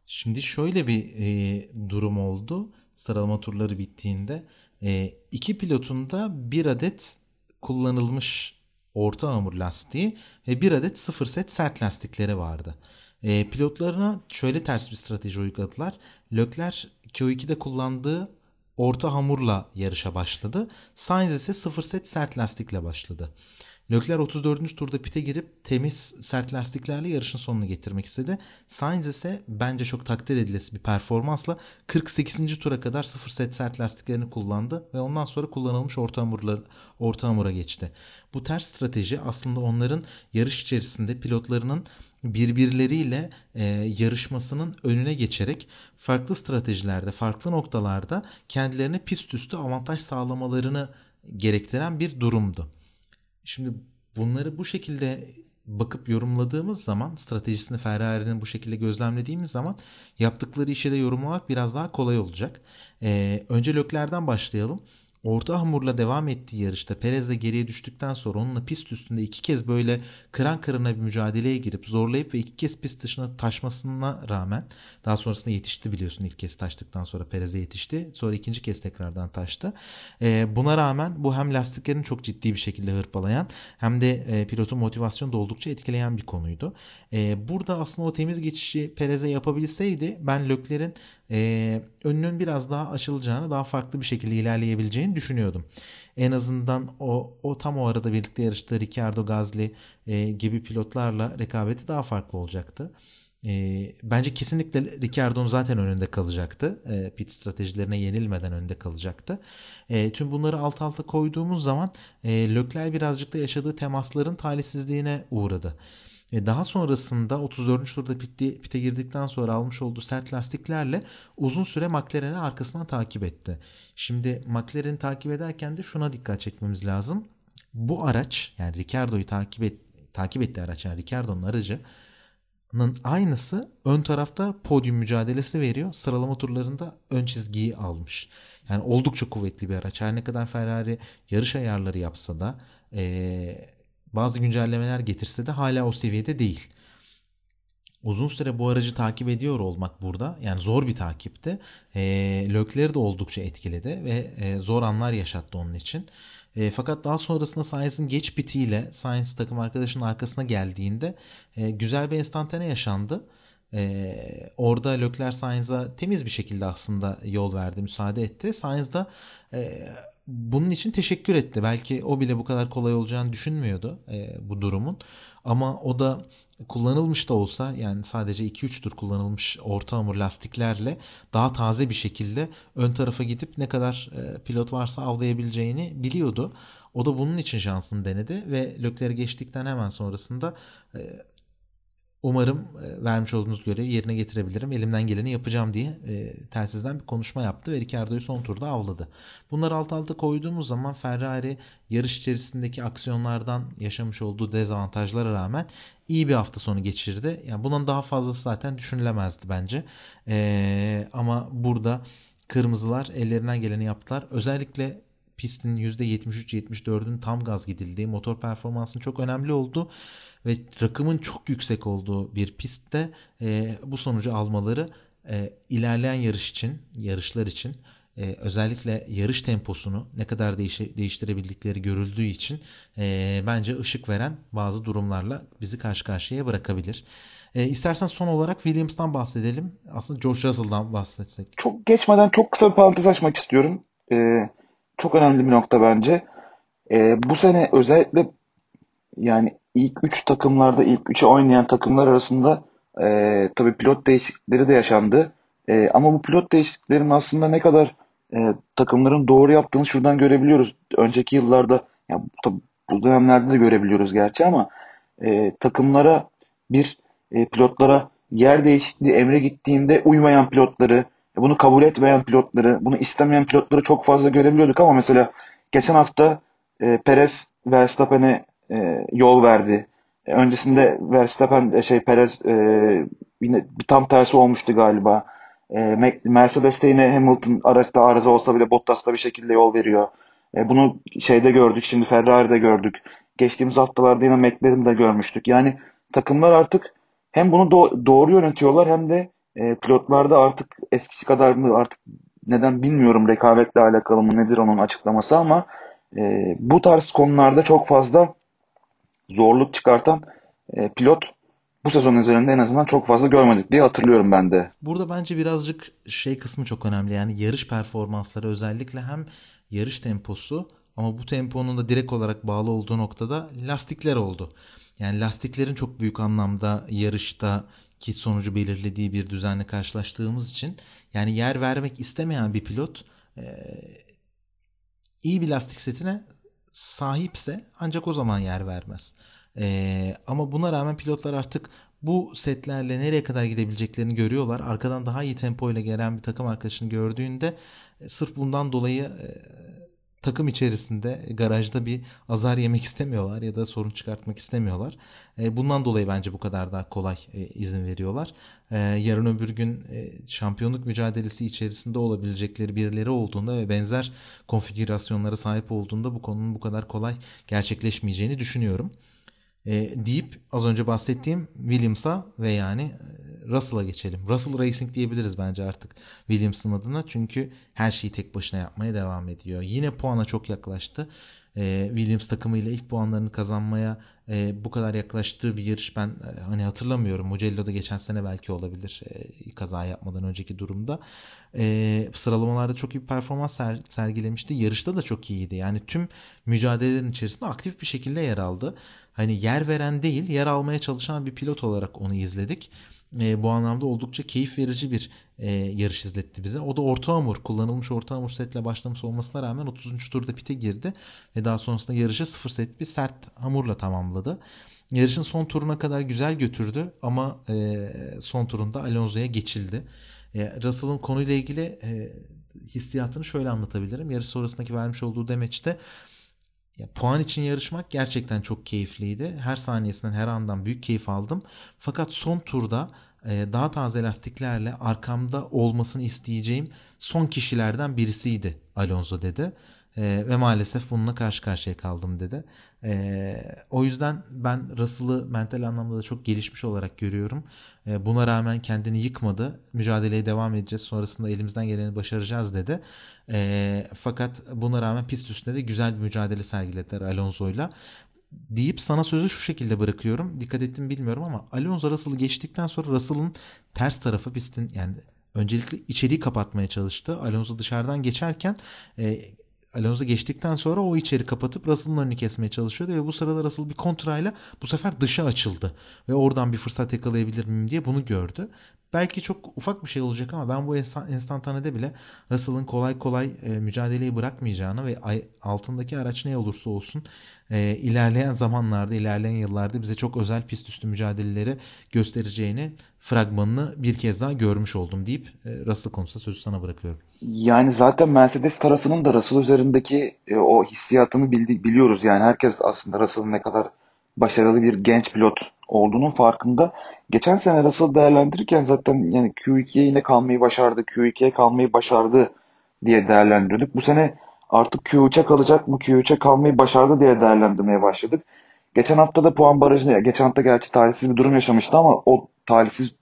Şimdi şöyle bir e, durum oldu sıralama turları bittiğinde. E, iki pilotun da bir adet kullanılmış orta hamur lastiği ve bir adet sıfır set sert lastikleri vardı. E, pilotlarına şöyle ters bir strateji uyguladılar. Lökler Q2'de kullandığı orta hamurla yarışa başladı. Sainz ise sıfır set sert lastikle başladı. Leclerc 34. turda pite girip temiz sert lastiklerle yarışın sonunu getirmek istedi. Sainz ise bence çok takdir edilesi bir performansla 48. tura kadar sıfır set sert lastiklerini kullandı ve ondan sonra kullanılmış orta, hamurlar, orta hamura geçti. Bu ters strateji aslında onların yarış içerisinde pilotlarının birbirleriyle e, yarışmasının önüne geçerek farklı stratejilerde, farklı noktalarda kendilerine pist üstü avantaj sağlamalarını gerektiren bir durumdu. Şimdi bunları bu şekilde bakıp yorumladığımız zaman stratejisini Ferrari'nin bu şekilde gözlemlediğimiz zaman yaptıkları işe de yorumlamak biraz daha kolay olacak. Ee, önce Lökler'den başlayalım. Orta hamurla devam ettiği yarışta Perez de geriye düştükten sonra onunla pist üstünde iki kez böyle kıran kırına bir mücadeleye girip zorlayıp ve iki kez pist dışına taşmasına rağmen daha sonrasında yetişti biliyorsun ilk kez taştıktan sonra Perez'e yetişti. Sonra ikinci kez tekrardan taştı. E, buna rağmen bu hem lastiklerini çok ciddi bir şekilde hırpalayan hem de e, pilotun motivasyonu da oldukça etkileyen bir konuydu. E, burada aslında o temiz geçişi Perez'e yapabilseydi ben Lökler'in e, önünün biraz daha açılacağını, daha farklı bir şekilde ilerleyebileceğini düşünüyordum. En azından o, o tam o arada birlikte yarıştığı Ricardo Gazli e, gibi pilotlarla rekabeti daha farklı olacaktı. E, bence kesinlikle Ricardo'nun zaten önünde kalacaktı. E, pit stratejilerine yenilmeden önünde kalacaktı. E, tüm bunları alt alta koyduğumuz zaman e, Leclerc birazcık da yaşadığı temasların talihsizliğine uğradı. E daha sonrasında 34. turda pite, pite girdikten sonra almış olduğu sert lastiklerle uzun süre McLaren'i arkasından takip etti. Şimdi McLaren'i takip ederken de şuna dikkat çekmemiz lazım. Bu araç yani Ricardo'yu takip et, takip ettiği araç yani Ricardo'nun aracının aynısı ön tarafta podyum mücadelesi veriyor. Sıralama turlarında ön çizgiyi almış. Yani oldukça kuvvetli bir araç. Her ne kadar Ferrari yarış ayarları yapsa da ee, bazı güncellemeler getirse de hala o seviyede değil. Uzun süre bu aracı takip ediyor olmak burada yani zor bir takipti. E, Lökleri de oldukça etkiledi ve e, zor anlar yaşattı onun için. E, fakat daha sonrasında Sainz'in geç bitiyle Sainz takım arkadaşının arkasına geldiğinde e, güzel bir enstantane yaşandı. Ee, orada Leclerc Sainz'a temiz bir şekilde aslında yol verdi, müsaade etti. Sainz da e, bunun için teşekkür etti. Belki o bile bu kadar kolay olacağını düşünmüyordu e, bu durumun. Ama o da kullanılmış da olsa yani sadece 2-3 tur kullanılmış orta hamur lastiklerle daha taze bir şekilde ön tarafa gidip ne kadar e, pilot varsa avlayabileceğini biliyordu. O da bunun için şansını denedi ve Leclerc'i geçtikten hemen sonrasında e, umarım e, vermiş olduğunuz görevi yerine getirebilirim. Elimden geleni yapacağım diye e, telsizden bir konuşma yaptı ve Ricardo'yu son turda avladı. Bunları alt alta koyduğumuz zaman Ferrari yarış içerisindeki aksiyonlardan yaşamış olduğu dezavantajlara rağmen iyi bir hafta sonu geçirdi. Yani bunun daha fazlası zaten düşünülemezdi bence. E, ama burada kırmızılar ellerinden geleni yaptılar. Özellikle pistin %73-74'ün tam gaz gidildiği motor performansının çok önemli oldu ve rakımın çok yüksek olduğu bir pistte e, bu sonucu almaları e, ilerleyen yarış için, yarışlar için e, özellikle yarış temposunu ne kadar değişe, değiştirebildikleri görüldüğü için e, bence ışık veren bazı durumlarla bizi karşı karşıya bırakabilir. E, istersen son olarak Williams'tan bahsedelim. Aslında George Russell'dan bahsetsek. Çok geçmeden çok kısa bir parantez açmak istiyorum. E, çok önemli bir nokta bence. E, bu sene özellikle yani ilk 3 takımlarda ilk 3'e oynayan takımlar arasında e, tabii pilot değişiklikleri de yaşandı. E, ama bu pilot değişikliklerin aslında ne kadar e, takımların doğru yaptığını şuradan görebiliyoruz. Önceki yıllarda yani tabii bu dönemlerde de görebiliyoruz gerçi ama e, takımlara bir e, pilotlara yer değişikliği emre gittiğinde uymayan pilotları, bunu kabul etmeyen pilotları, bunu istemeyen pilotları çok fazla görebiliyorduk ama mesela geçen hafta e, Perez Verstappen'e e, yol verdi. E, öncesinde Verstappen e, şey Perez e, yine tam tersi olmuştu galiba. E, Mercedes'te yine Hamilton araçta arıza olsa bile Bottas'ta bir şekilde yol veriyor. E, bunu şeyde gördük, şimdi Ferrari'de gördük. Geçtiğimiz haftalarda yine McLaren'de görmüştük. Yani takımlar artık hem bunu do- doğru yönetiyorlar hem de e, pilotlarda artık eskisi kadar mı artık neden bilmiyorum rekabetle alakalı mı nedir onun açıklaması ama e, bu tarz konularda çok fazla zorluk çıkartan e, pilot bu sezon üzerinde en azından çok fazla görmedik diye hatırlıyorum ben de. Burada bence birazcık şey kısmı çok önemli. Yani yarış performansları özellikle hem yarış temposu ama bu temponun da direkt olarak bağlı olduğu noktada lastikler oldu. Yani lastiklerin çok büyük anlamda yarışta ki sonucu belirlediği bir düzenle karşılaştığımız için yani yer vermek istemeyen bir pilot e, iyi bir lastik setine sahipse ancak o zaman yer vermez. Ee, ama buna rağmen pilotlar artık bu setlerle nereye kadar gidebileceklerini görüyorlar. Arkadan daha iyi tempo ile gelen bir takım arkadaşını gördüğünde e, sırf bundan dolayı e, takım içerisinde garajda bir azar yemek istemiyorlar ya da sorun çıkartmak istemiyorlar. E, bundan dolayı bence bu kadar daha kolay e, izin veriyorlar. E, yarın öbür gün şampiyonluk mücadelesi içerisinde olabilecekleri birileri olduğunda ve benzer konfigürasyonlara sahip olduğunda bu konunun bu kadar kolay gerçekleşmeyeceğini düşünüyorum. deyip az önce bahsettiğim Williams'a ve yani Russell'a geçelim. Russell Racing diyebiliriz bence artık Williams'ın adına. Çünkü her şeyi tek başına yapmaya devam ediyor. Yine puana çok yaklaştı. Ee, Williams takımıyla ilk puanlarını kazanmaya e, bu kadar yaklaştığı bir yarış ben e, hani hatırlamıyorum. Mugello'da geçen sene belki olabilir e, kaza yapmadan önceki durumda. E, sıralamalarda çok iyi bir performans ser, sergilemişti. Yarışta da çok iyiydi. Yani tüm mücadelelerin içerisinde aktif bir şekilde yer aldı. Hani yer veren değil, yer almaya çalışan bir pilot olarak onu izledik e, bu anlamda oldukça keyif verici bir e, yarış izletti bize. O da orta hamur, kullanılmış orta hamur setle başlamış olmasına rağmen 30. turda pite girdi ve daha sonrasında yarışı sıfır set bir sert hamurla tamamladı. Yarışın son turuna kadar güzel götürdü ama e, son turunda Alonso'ya geçildi. E, Russell'ın konuyla ilgili e, hissiyatını şöyle anlatabilirim. Yarış sonrasındaki vermiş olduğu demeçte ya, puan için yarışmak gerçekten çok keyifliydi. Her saniyesinden her andan büyük keyif aldım. Fakat son turda e, daha taze lastiklerle arkamda olmasını isteyeceğim son kişilerden birisiydi Alonso dedi. E, ve maalesef bununla karşı karşıya kaldım dedi. E, o yüzden ben Russell'ı mental anlamda da çok gelişmiş olarak görüyorum. E, buna rağmen kendini yıkmadı. Mücadeleye devam edeceğiz. Sonrasında elimizden geleni başaracağız dedi. E, fakat buna rağmen pist üstünde de güzel bir mücadele sergilediler Alonso'yla deyip sana sözü şu şekilde bırakıyorum. Dikkat ettim bilmiyorum ama Alonso Russell'ı geçtikten sonra Russell'ın ters tarafı pistin yani öncelikle içeriği kapatmaya çalıştı. Alonso dışarıdan geçerken e, Alonso geçtikten sonra o içeri kapatıp Russell'ın önünü kesmeye çalışıyordu ve bu sırada Russell bir kontrayla bu sefer dışa açıldı ve oradan bir fırsat yakalayabilir miyim diye bunu gördü. Belki çok ufak bir şey olacak ama ben bu enstantanede bile Russell'ın kolay kolay e, mücadeleyi bırakmayacağını ve altındaki araç ne olursa olsun e, ilerleyen zamanlarda, ilerleyen yıllarda bize çok özel pist üstü mücadeleleri göstereceğini fragmanını bir kez daha görmüş oldum deyip e, Russell konusunda sözü sana bırakıyorum. Yani zaten Mercedes tarafının da Russell üzerindeki e, o hissiyatını bildi, biliyoruz. Yani herkes aslında Russell'ın ne kadar başarılı bir genç pilot olduğunun farkında. Geçen sene Russell değerlendirirken zaten yani Q2'ye yine kalmayı başardı, Q2'ye kalmayı başardı diye değerlendiriyorduk. Bu sene artık Q3'e kalacak mı, Q3'e kalmayı başardı diye değerlendirmeye başladık. Geçen hafta da puan barajında, geçen hafta gerçi talihsiz bir durum yaşamıştı ama o talihsiz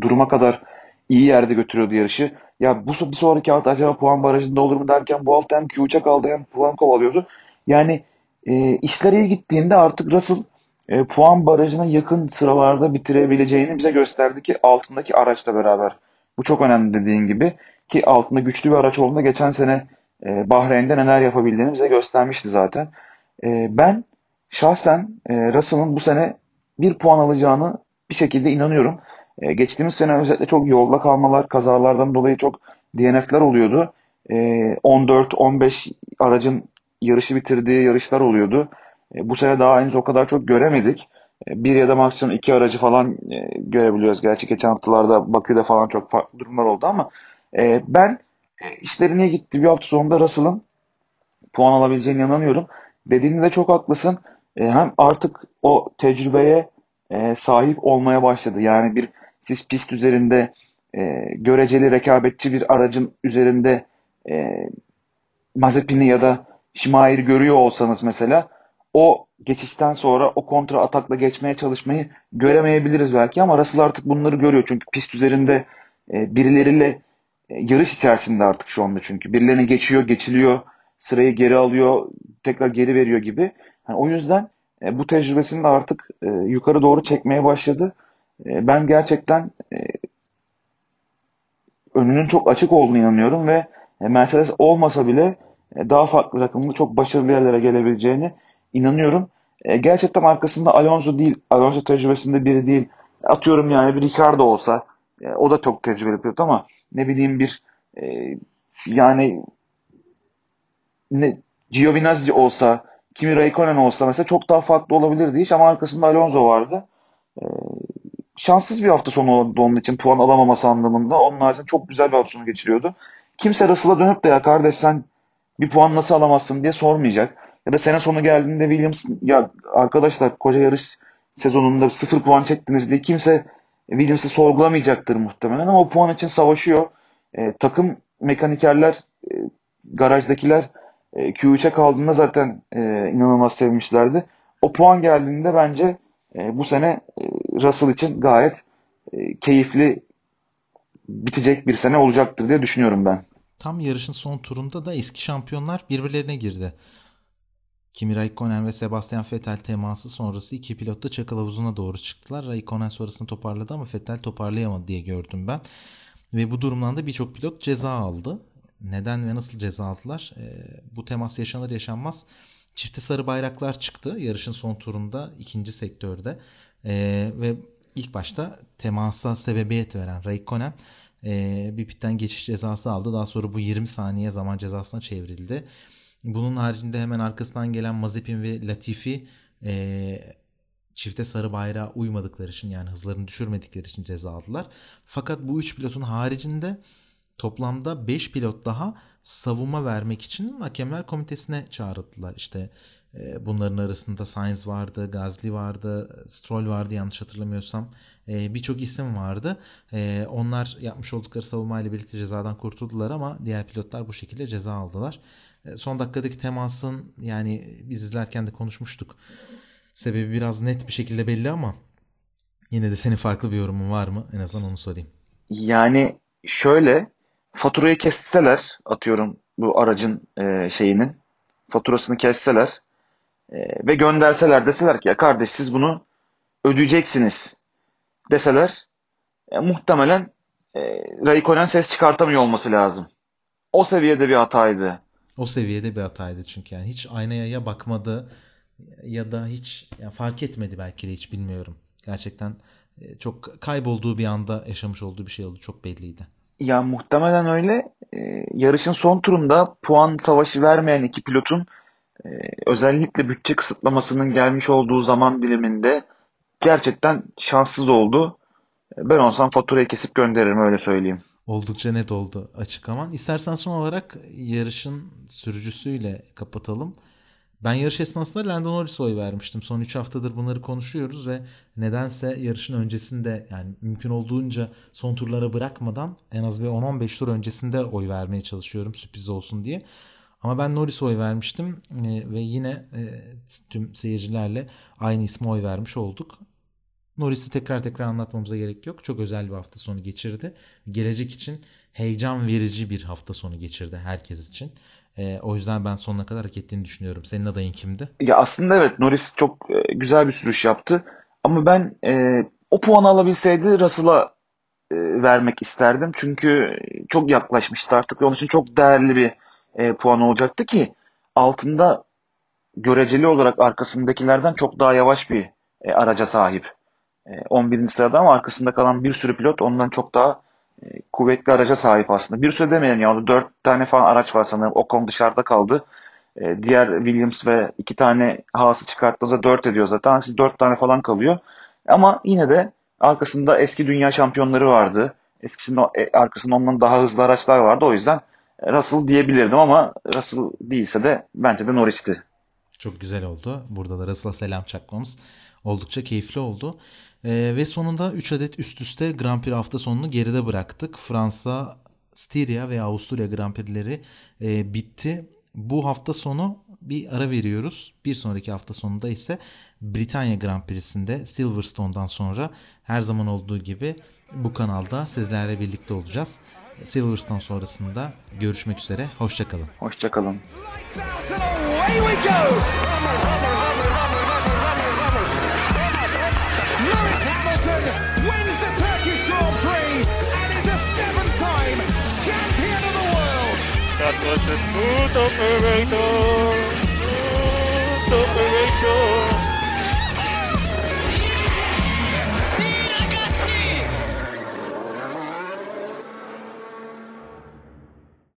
duruma kadar iyi yerde götürüyordu yarışı. Ya bu bir sonraki hafta acaba puan barajında olur mu derken bu hafta hem Q3'e kaldı hem puan kovalıyordu. Yani e, işler iyi gittiğinde artık Russell e, puan barajına yakın sıralarda bitirebileceğini bize gösterdi ki altındaki araçla beraber. Bu çok önemli dediğin gibi ki altında güçlü bir araç olduğunda geçen sene e, Bahreyn'de neler yapabildiğini bize göstermişti zaten. E, ben şahsen e, Russell'ın bu sene bir puan alacağını bir şekilde inanıyorum. E, geçtiğimiz sene özellikle çok yolda kalmalar, kazalardan dolayı çok DNF'ler oluyordu. E, 14-15 aracın yarışı bitirdiği yarışlar oluyordu. E, bu sene daha henüz o kadar çok göremedik. E, bir ya da maksimum iki aracı falan e, görebiliyoruz. Gerçi geçen haftalarda Bakü'de falan çok farklı durumlar oldu ama e, ben e, işleri niye gitti bir hafta sonunda Russell'ın puan alabileceğine inanıyorum. Dediğinde de çok haklısın. E, hem artık o tecrübeye e, sahip olmaya başladı. Yani bir siz pist üzerinde e, göreceli rekabetçi bir aracın üzerinde e, Mazepin'i ya da Şimair'i görüyor olsanız mesela o geçişten sonra o kontra atakla geçmeye çalışmayı göremeyebiliriz belki ama Russell artık bunları görüyor. Çünkü pist üzerinde e, birileriyle e, yarış içerisinde artık şu anda çünkü. Birilerini geçiyor, geçiliyor, sırayı geri alıyor, tekrar geri veriyor gibi. Yani o yüzden e, bu tecrübesini de artık e, yukarı doğru çekmeye başladı. E, ben gerçekten e, önünün çok açık olduğunu inanıyorum ve e, Mercedes olmasa bile daha farklı takımda çok başarılı yerlere gelebileceğini inanıyorum. Gerçekten arkasında Alonso değil, Alonso tecrübesinde biri değil. Atıyorum yani bir Ricardo olsa, o da çok tecrübeli pilot ama ne bileyim bir yani ne Giovinazzi olsa, Kimi Raikkonen olsa mesela çok daha farklı olabilirdi iş ama arkasında Alonso vardı. Şanssız bir hafta sonu oldu onun için puan alamaması anlamında. Onun haricinde çok güzel bir hafta sonu geçiriyordu. Kimse Russell'a dönüp de ya kardeş sen bir puan nasıl alamazsın diye sormayacak. Ya da sene sonu geldiğinde Williams ya arkadaşlar koca yarış sezonunda sıfır puan çektiniz diye kimse Williams'ı sorgulamayacaktır muhtemelen ama o puan için savaşıyor. E, takım mekanikerler, e, garajdakiler e, Q3'e kaldığında zaten e, inanılmaz sevmişlerdi. O puan geldiğinde bence bu sene e, Russell için gayet e, keyifli bitecek bir sene olacaktır diye düşünüyorum ben. Tam yarışın son turunda da eski şampiyonlar birbirlerine girdi. Kimi Raikkonen ve Sebastian Vettel teması sonrası iki pilot da çakıl havuzuna doğru çıktılar. Raikkonen sonrasını toparladı ama Vettel toparlayamadı diye gördüm ben. Ve bu durumdan da birçok pilot ceza aldı. Neden ve nasıl ceza aldılar? E, bu temas yaşanır yaşanmaz çifte sarı bayraklar çıktı yarışın son turunda ikinci sektörde. E, ve ilk başta temasa sebebiyet veren Raikkonen e, bir pitten geçiş cezası aldı. Daha sonra bu 20 saniye zaman cezasına çevrildi. Bunun haricinde hemen arkasından gelen Mazepin ve Latifi e, çifte sarı bayrağa uymadıkları için yani hızlarını düşürmedikleri için ceza aldılar. Fakat bu üç pilotun haricinde toplamda 5 pilot daha savunma vermek için hakemler komitesine çağrıldılar. İşte e, bunların arasında Sainz vardı, Gazli vardı, Stroll vardı yanlış hatırlamıyorsam. E, Birçok isim vardı. E, onlar yapmış oldukları savunmayla birlikte cezadan kurtuldular ama diğer pilotlar bu şekilde ceza aldılar. E, son dakikadaki temasın yani biz izlerken de konuşmuştuk. Sebebi biraz net bir şekilde belli ama yine de senin farklı bir yorumun var mı? En azından onu sorayım. Yani şöyle faturayı kesseler atıyorum bu aracın e, şeyinin faturasını kesseler e, ve gönderseler deseler ki ya kardeş siz bunu ödeyeceksiniz deseler e, muhtemelen e, Raikkonen ses çıkartamıyor olması lazım. O seviyede bir hataydı. O seviyede bir hataydı çünkü yani hiç aynaya ya bakmadı ya da hiç yani fark etmedi belki de hiç bilmiyorum. Gerçekten e, çok kaybolduğu bir anda yaşamış olduğu bir şey oldu. Çok belliydi. Ya muhtemelen öyle. Ee, yarışın son turunda puan savaşı vermeyen iki pilotun e, özellikle bütçe kısıtlamasının gelmiş olduğu zaman diliminde gerçekten şanssız oldu. Ben olsam faturayı kesip gönderirim öyle söyleyeyim. Oldukça net oldu açıklaman. İstersen son olarak yarışın sürücüsüyle kapatalım. Ben yarış esnasında Lando Norris'e oy vermiştim. Son 3 haftadır bunları konuşuyoruz ve nedense yarışın öncesinde yani mümkün olduğunca son turlara bırakmadan en az bir 10-15 tur öncesinde oy vermeye çalışıyorum sürpriz olsun diye. Ama ben Norris'e oy vermiştim e, ve yine e, tüm seyircilerle aynı isme oy vermiş olduk. Norris'i tekrar tekrar anlatmamıza gerek yok. Çok özel bir hafta sonu geçirdi. Gelecek için heyecan verici bir hafta sonu geçirdi herkes için. E, o yüzden ben sonuna kadar hak ettiğini düşünüyorum. Senin adayın kimdi? Ya aslında evet Norris çok e, güzel bir sürüş yaptı. Ama ben e, o puanı alabilseydi Russell'a e, vermek isterdim. Çünkü çok yaklaşmıştı artık onun için çok değerli bir e, puan olacaktı ki altında göreceli olarak arkasındakilerden çok daha yavaş bir e, araca sahip. E, 11. sırada ama arkasında kalan bir sürü pilot ondan çok daha kuvvetli araca sahip aslında. Bir sürü demeyelim ya. Dört tane falan araç var sanırım. Ocon dışarıda kaldı. E, diğer Williams ve iki tane Haas'ı çıkarttığınızda dört ediyor zaten. Siz dört tane falan kalıyor. Ama yine de arkasında eski dünya şampiyonları vardı. Eskisinde e, arkasında ondan daha hızlı araçlar vardı. O yüzden Russell diyebilirdim ama Russell değilse de bence de Norris'ti. Çok güzel oldu. Burada da Russell'a selam çakmamız oldukça keyifli oldu. Ee, ve sonunda 3 adet üst üste Grand Prix hafta sonunu geride bıraktık. Fransa, Styria ve Avusturya Grand Prix'leri e, bitti. Bu hafta sonu bir ara veriyoruz. Bir sonraki hafta sonunda ise Britanya Grand Prix'sinde Silverstone'dan sonra her zaman olduğu gibi bu kanalda sizlerle birlikte olacağız. Silverstone sonrasında görüşmek üzere. Hoşçakalın. Hoşçakalın. That was a smooth operator. Smooth operator.